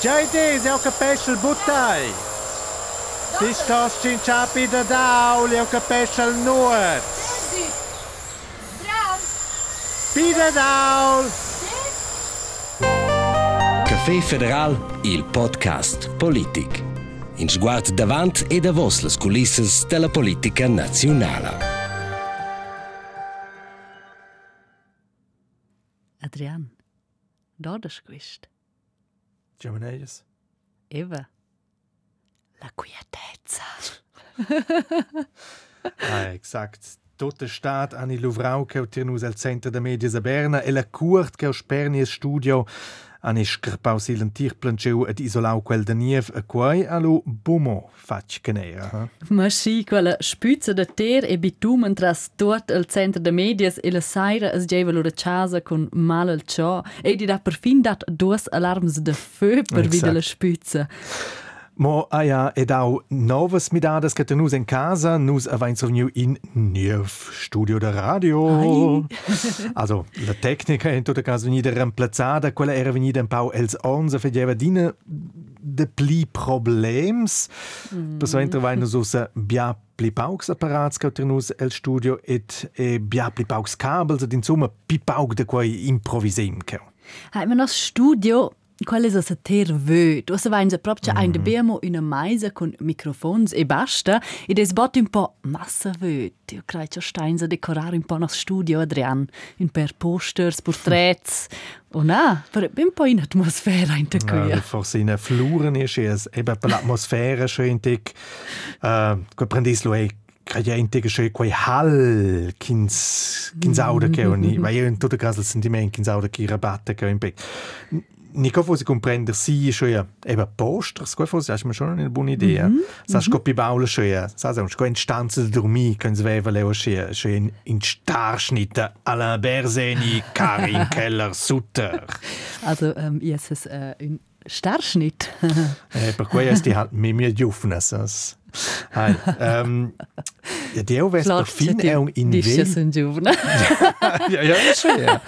Giaide, se ho capesce buttai. Ti sto scinciapi da dauli, ho capesce il nuot. Pida daul. Caffè Federal, il podcast Politic. In sguard davant e davos las culisses della politica nazionale. Adrian, dodas quist? Giovanellis. Eva, la quietezza. Ah, exakt. Tutta stat Anni Luvrau che tirnus al centro de medias a Berna e la curt che spernies studio Anni scarpau silen tirplancheu ed isolau quel de niev a quai allo bumo fac canera. Ha? Ma sì, quella spüzza de ter e bitumen tras tot al centro de medias e la saira es geva lura casa con mal al ciò e di da per fin dat duas alarms de feu per vida la spüzza. Mo ah ja, ed au novas midadas che tenus en casa, nus avain sovniu in niev studio de radio. also, la tecnica in tutto caso venida reemplazzada, quella era venida un pau els onze, fedeva dina de pli problems. Mm. Per so intervain nus usa bia pli paucs apparats che tenus el studio et e bia pli paucs kabels, ed insomma pi pauc de quai improvisem. Hai ma nos studio È a ter vö? Tu se vain proprio mm. ein de bemo una maisa con microfons e basta. Ed es bot un po' massa vö. Io crei che stein a decorare un po' nos studio, Adrian. In per posters, portraits. O na, per un po' in atmosfera in te qui. Ja, forse in fluren ist es eben per l'atmosfera schön dick. Uh, prendis lo e creiente che c'è quei hall kins kins auda che ogni, ma io in tutto caso il sentimento kins auda che rabatte che in. Nico fosse comprender si schon ja eben Posters, gut fosse, hast mir schon eine buona idea. Mm -hmm. Sa scopi baula schon ja, sa sa sco in stanza de dormi, können sie veva leo schon schon in, Starschnitte Alain Berseni, Karin Keller Sutter. Also ähm, yes, es äh, ein Starschnitt. eh, per cui è halt mir mir giufnes. as. Hai, ähm, ja, Dio vest per fin è un in Disce sono giovane. ja, ja, schon ja.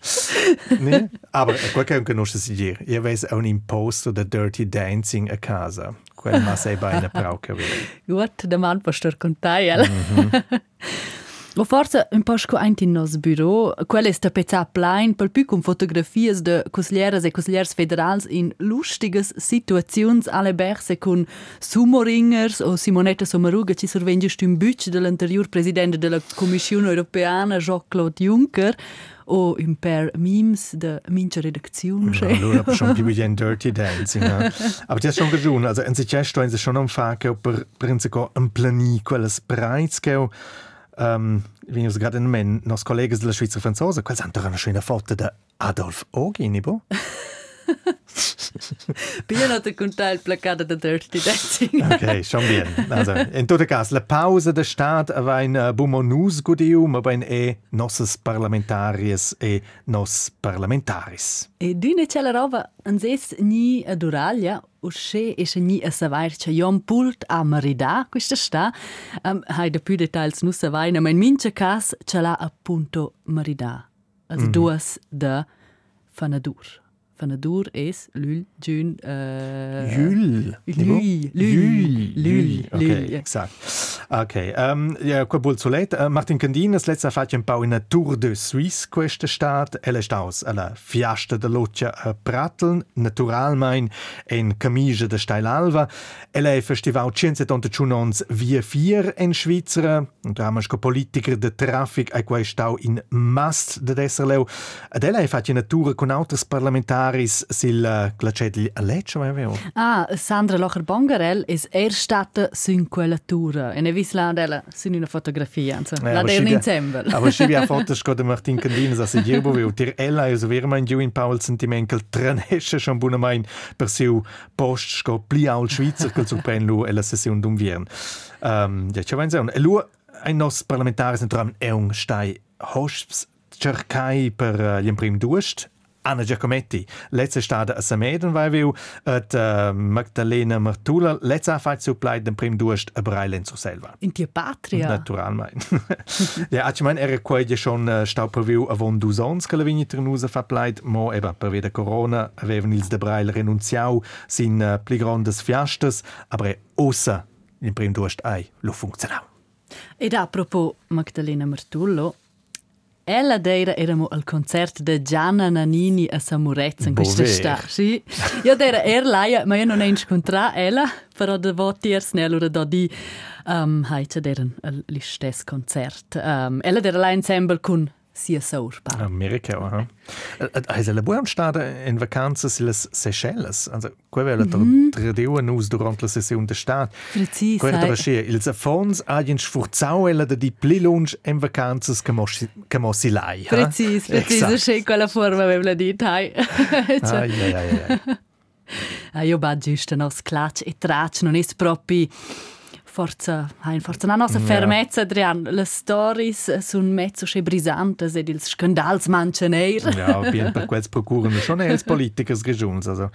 nee, aber qualche conosce dir. Io ves un imposto da Dirty Dancing a casa. Quel ma sei bei prauca vero. Gut, der Mann pastor contai, mm O forse un po' scoaint in nos bureau, quel è tapezza plain per più con fotografie de consiglieres e consigliers federals in lustiges situazions alle berse con sumoringers. O Simonetta Sommaruga ci sorvenge stüm bütch dell'anterior presidente della Commissione Europeana Jean-Claude Juncker o un per memes de mincha redaktion. Ja, allora schon più bien Dirty Dancing. Ja. Aber das schon gesehen, also in sich stehen sie schon am Fake per prinzipo un plani quelles bereits che um, wie ich gerade nennen, nos Kollegen della Schweizer Franzose, quel santo una schöne Foto da Adolf Ogi, nibo? Bien te contar il placato da Dirty Dancing. ok, schon bien. Also, in tutto caso, la pausa da Staat va in uh, bumo nus gudium, ma ben e nosses parlamentarias e nos parlamentaris. E dune c'è la roba, anses ni ad Uraglia, usce e se ni a savair c'è jon pult a Merida, questa sta, um, hai da più details nu savaina, ma in mince cas c'è la appunto Merida. Also mm. duas da Fanadur. Fanadur es Lül, Jün, äh... Jül. Lül. Lül. Lül. Okay, exakt. Okay, um, ja, qua bol solet. Uh, Martin Candin, es letzte fatto un po' in Tour de Suisse questa stat. El è staus alla fiasta de Loccia a Pratteln, naturalmein en camicia de Steilalva. El è festival 171 ons via vier en Schweizer. Und da haben wir Politiker de Traffic a quai stau in Mast de Desserleu. Ed el è fatto una tour con autres parlamentari Paris sil glacedli a lecce vai veo. Ah, Sandra Locher Bongarel es er stata sin quella tura. E ne vis la della sin una fotografia, anzi. Eh, la schi- insieme. Aber si via fotos sco de Martin Candina sa se dirbo veo. Tir ella is ver mein giu in Paul sentimental tranesce schon buna mein per siu post sco pli aul Schweizer quel supren lu e la session dum viern. Um, ja, c'è vain E lu ein nos parlamentaris entram e un stai hosps cercai per uh, gli prim duest Anna Giacometti, letzte stade a Sameden, weil wir et uh, Magdalena Martula, letzte Zeit zu bleiben, den Prim Durst a Breilen zu selber. In die Patria. Naturalmein. ja, ich meine, er quasi schon uh, stau per viu avon du sons che la vigni trenusa fa plaid, mo eba per via Corona avevan ils de Breil renunziau sin uh, pli grandes fiastes, aber ossa in Prim Durst ai lo funzionau. Ed apropos Magdalena Martullo, Ella d'eira eramo al concert de Gianna Nannini a Samurezza in questa sta. Sì. Io d'era er laia, ma io non ho incontrato ella, però de votiers ne allora da di um, haite deren l'istes concert. Um, ella d'era la ensemble con sia saurpa. Amerika, aha. Hai la buona stada in vacanze sulle Seychelles. Also, quella è mm. tradiua nus durante la sessione de stat. Precis. Quella era scia, ils affons agien sforzau ella da di pli lunge in vacanze che che mossi lai. Precis, precis, scia quella forma aveva dit, hai. Ai ai ai. Ah, io ba giusto nos clutch e traccia non è proprio Forza, hein, forza una nostra fermezza, Adrian. Le stories sono mezzo che brisantes ed ils scandals manchen eir. ja, bien per quels procuren schon els politikers regiuns. Also,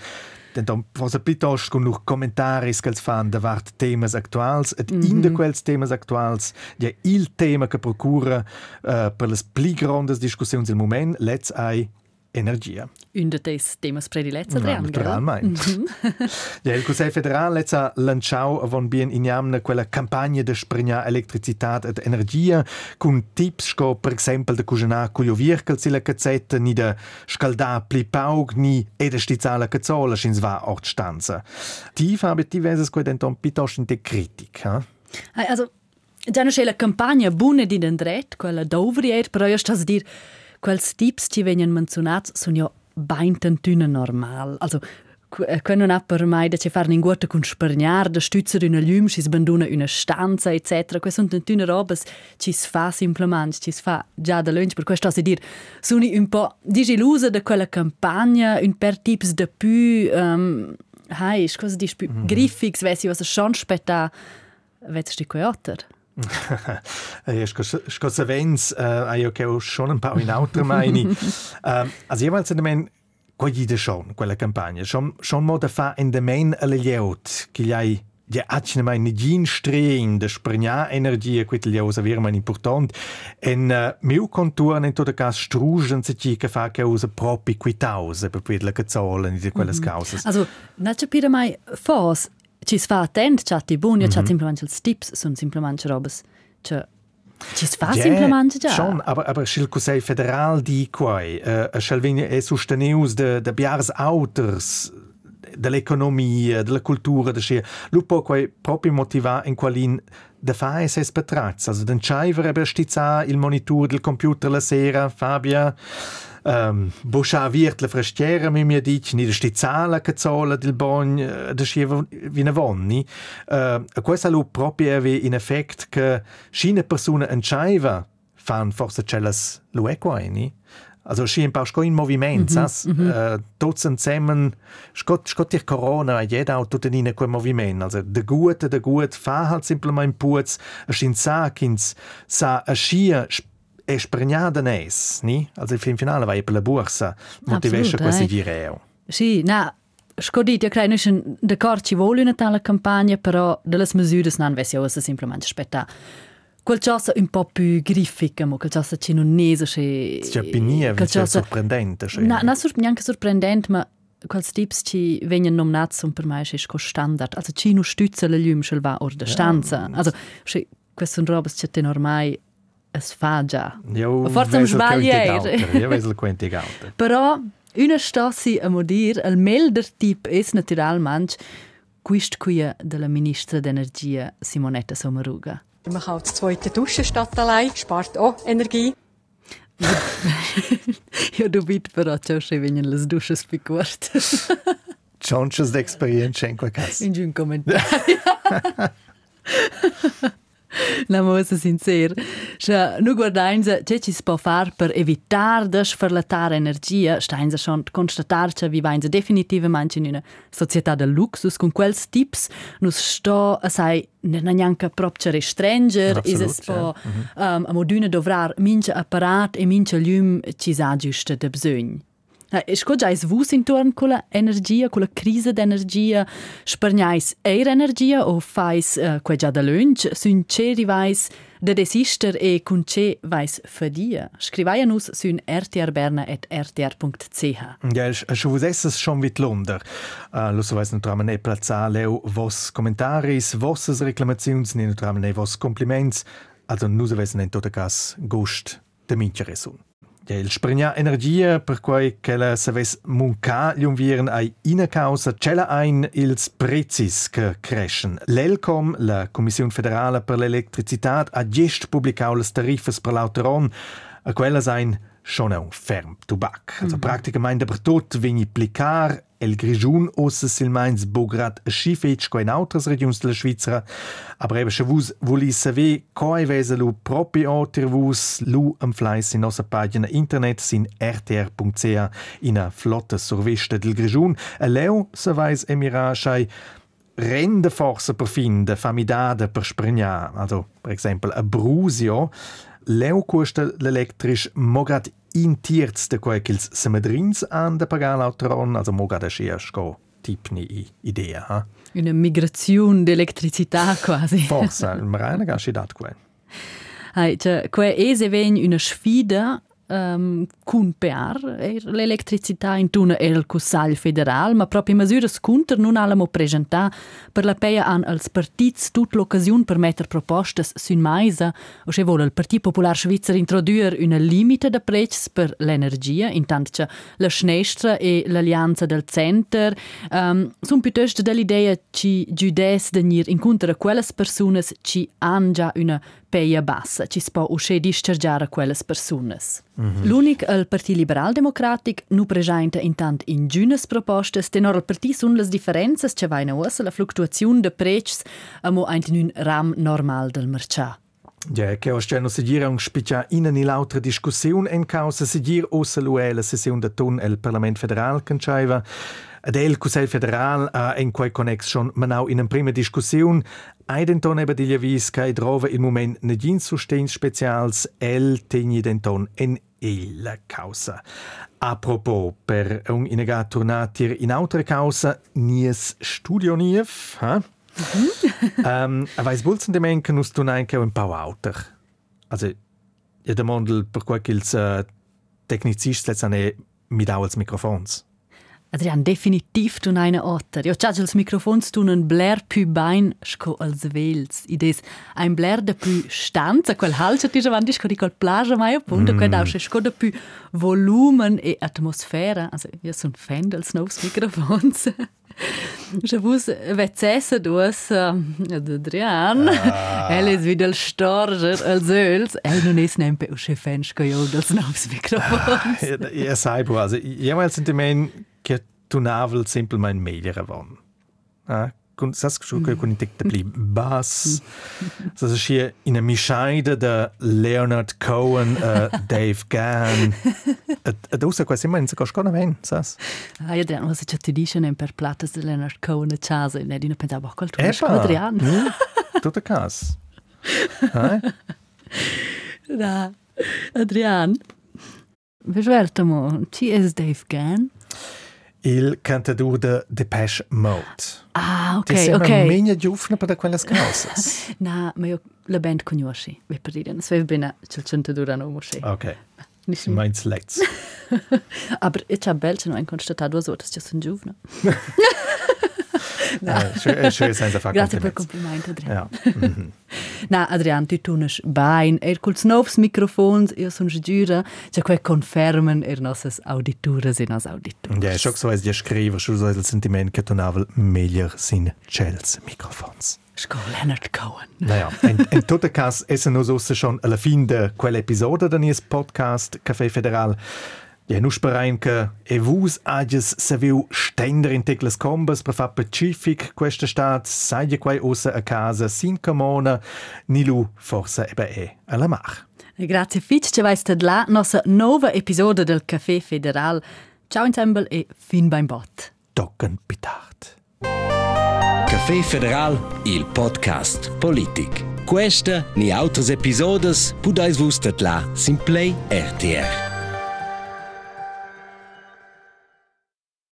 denn dann forse piuttosto con nur commentaris che fan davart temas actuals et mm -hmm. in de quels temas actuals ja il tema che procura uh, per les pli grandes discussioni del moment let's ai energia. Un de tes temas predilets, Adrian, ja, Naturalmein. Mm -hmm. ja, il Consiglio federale ha lanciato avon bien iniamna quella campagna de spregnar elettricitat et energia con tips sco per esempio de cucinar cuglio virkel sila cazzetta ni de scaldar pli paug ni e de stizzala cazzola schins va ort stanza. Ti fa diverses quei denton piuttosto in te critic, ha? Also, già non c'è la campagna buona di dendret, quella dovrier, però io sto a dire quels tips ci vengono menzionati sono ja beintentüne normal. Also, können auch per mai da ci fare in guarda con spergnar da stützer una llum si sbanduna una stanza etc. Queste sono tantune robes ci si fa simplement ci si fa già da lunch per questo si dir sono un po' disillusa da quella campagna un per tips de più um, hai cosa dici più mm -hmm. griffigs vesi was schon spetta vets di quoter Sco savens uh, io che ho schon un po' in altre mani. uh, also jeweils in men quagida schon quella campagna. Schon schon mo da fa in de men alle lieut che gli hai Ja, acne mai ni gin strein de sprigna energia quit li usa vir man important en uh, meu contour in tot cas strugen se ci che fa che usa propi quitause per quella che zolen di quelle mm -hmm. Also, na capire mai fos ci si fa attent, c'ha ti buoni, mm -hmm. c'ha simplement els tips, sono simplement robes, c'è ci si fa Ja, simplement già. Schon, aber, aber schil Conseil federal di quai, uh, schil vegna e susteneus de, de biars auters, dell'economia, della cultura, de scia, lupo quai proprio motiva in qualin de fa es es betrazza, also den Scheiver ebbe stizza il monitor del computer la sera, Fabia, um, Boscia virt la frestiera mi mi dic ni de stizzala che zola del bon de scia vina vonni. Uh, questa lu proprio ave in effect che scine persona entscheiva fan forse cellas lu equaini. Also schien pa sco in moviment, mm -hmm, mm -hmm. uh, tots zusammen, scott scott ihr Corona, jeder auch tut in quel moviment. Also de gute, de gut, fa halt simplement puz, a schien sa kins sa a schia e spregnada nes, ni? Also im Finale war per la borsa, motivesce quasi direo. Sì, na, Scodit, io credo che d'accordo ci vuole una tale campagna, però delle misure non usa semplicemente aspettare. Qualcosa un po' più griffica, ma qualcosa che non è so che... C'è pinia, qualcosa... sorprendente. Cioè. No, non sur neanche sorprendente, ma quels tips ci vengono nominati sono per me è standard. Also ci non stütza la lume se va or da stanza. Ja. Also, queste sono robe che te ormai es fa già. Io Forse un sbagliere. Io vedo il quanti galte. Però una stossi a modir, il melder tip è naturalmente quist qui della ministra d'Energia Simonetta Sommaruga. Man kann als zweite duschen statt allein, spart auch Energie. ja, du bitte però ciò che vengono le dusche spiccate. Chances d'esperienza in quel caso. La mossa sincer. Scha nu guardainza che ci può far per evitar de sferlatare energia, steinza schon constatar che vivainza definitivamente in una società del luxus con quels tips nus sto a sai non neanche proprio restrenger, is es po ja. um, a moduna dovrar mince apparat e mince lum ci sa giusta de bisogn. E sco già es vus intorno con la energia, con la crisi d'energia, spargnais eir energia o fais uh, quei già da lunch, sun ce rivais da desister e con ce vais fadia. Scrivai a nus sun rtrberna.rtr.ch. Ja, schon vos essas schon vit Lunder. Uh, lo so weiß naturalmente ne plaza leu vos commentaris, vossas reclamaziuns, ne naturalmente ne vos compliments. Also nus avesen in tot cas gust de mincha resun. Il sprigna energia per quei che la saves munca viren ai ina causa cella ein ils prezis che crescen. L'Elcom, la Commissione federale per l'elettricità, ha gest pubblicau le tarifes per l'autoron, a quella sein schon ein ferm tubac. Also mm -hmm. praticamente per tot vegni plicar el Grigiun ossa silmains bograt a schifetsch co in autras regions della Svizzera, aber eben schon vus voli saver coi vese lu propi oter vus lu am fleiss in nossa pagina internet sin rtr.ch in a flotta survesta del Grigiun. A leu se vais emirashai rende forza per fin de famidade per spregnar, also per esempio a Brusio, leu costa l'elektrisch mograt in tierz de quei kils semedrins an de pagalautron, also mograt a schiasko tipni idea, ha? Una migrazione d'elettricità quasi. Forza, il marana gasci dat quei. Hai, cioè, quei ese vegn una sfida um, cun per l'elettricità in tuna era il Consiglio federal, ma proprio misure scunter non allamo presentà per la peia an als partits tut l'occasione per mettere proposte sun maisa, o se vuole il Partit Popular Svizzer introdurre una limite de prezzi per l'energia, intanto che la Schnestra e l'Allianza del Center. Um, sono piuttosto dell'idea ci giudes de nir incontra quelles personas ci han già una peia bassa, ci si può uscire dischargiare quelle persone. Mm -hmm. L'unic il Partit Liberal Democratic nu presenta intant in giunes propostes, tenor il partit sun las differenze che vaina ussa la fluktuazione de prezzi amo un ram normal del mercat. Ja, che ho sceno seguire un spiccia in un'altra discussione in causa seguire ossa l'UE la sessione de ton el Parlament Federal canciava Ad el Federal ha in quei connex schon manau in una prima discussione Eidenton eben die Javis kai drova il moment negin sustens specials el tegni denton en la causa. A propos, per un inega tornatir in altra causa, nies studio nief, ha? Mhm. um, a vais bulzen de menken us tun anche un pau auter. Also, ja der Mondel per quel uh, tecnicist letzane mit als Mikrofons. Adrian, definitiv tun eine Otter. Jo, tschatsch, als Mikrofon tun ein Blair pü bein, sco als Wels. Ides, ein Blair de pü stanza, quel halcia tische avanti, sco di quel plage mai appunto, mm. quel ausche sco de pü volumen e atmosfera. Also, io son fan dels novs Mikrofons. Je vus vezzessa duas ad Adrian. Ah. El is wieder storger als öls. El non is nempe usche fan sco jo dels novs Mikrofons. Ah, ja, sai, also, jemals sind die Menschen che tu navel semplicemente meglio van. Ah, con sas che mm. con tek de pli bas. Das ist hier in a mischeide de Leonard Cohen, uh, Dave Gann. Ed usa quasi immer in se coscona ven, sas. Ah, ja, dann was ich ti dice nem per platas de Leonard Cohen a casa, ne di no pensavo col tu. Epa. Adrian. Mm, tutto cas. Ah? Da. Adrian. Vežvertamo, ci es Dave Gann? Il cantador de Depeche Mode. Ah, ok, Ti sembra ok. meno giovane per quelle cose. Na, ma io la band conosci, vi per dire, non so bene c'è il cantador nome sì. ok, Nicht meins let's. Aber ich habe belce no ein constatato so, dass ich so giovane. Eh, Schön, schön sein Grazie per il complimento, Adrian. Ja. Mhm. Na, Adrian, tu tunas bein, er culs novs microfons, io son giura, c'è quei confermen er nossas audituras e nos auditores. Ja, schon so als die scriver, schon so als Sentiment che tonavel meglio sin Chels Mikrofons. Sco Leonard Cohen. Naja, in, in tutto caso, essen nos schon alla fin de quell'episodio del podcast Café Federal. Ja, nu sperain che e vus ages se viu stender in teclas combas per fa pacific questa stat saia quai ossa a casa sin camona ni lu forse ebe e alla mar. E grazie fitch, ce vai stad là, nossa nova episodio del Café Federal. Ciao ensemble e fin beim bot. Tocken pitart. Café Federal, il podcast politic. Questa ni autres episodes pudais vus tat la sin Play RTR.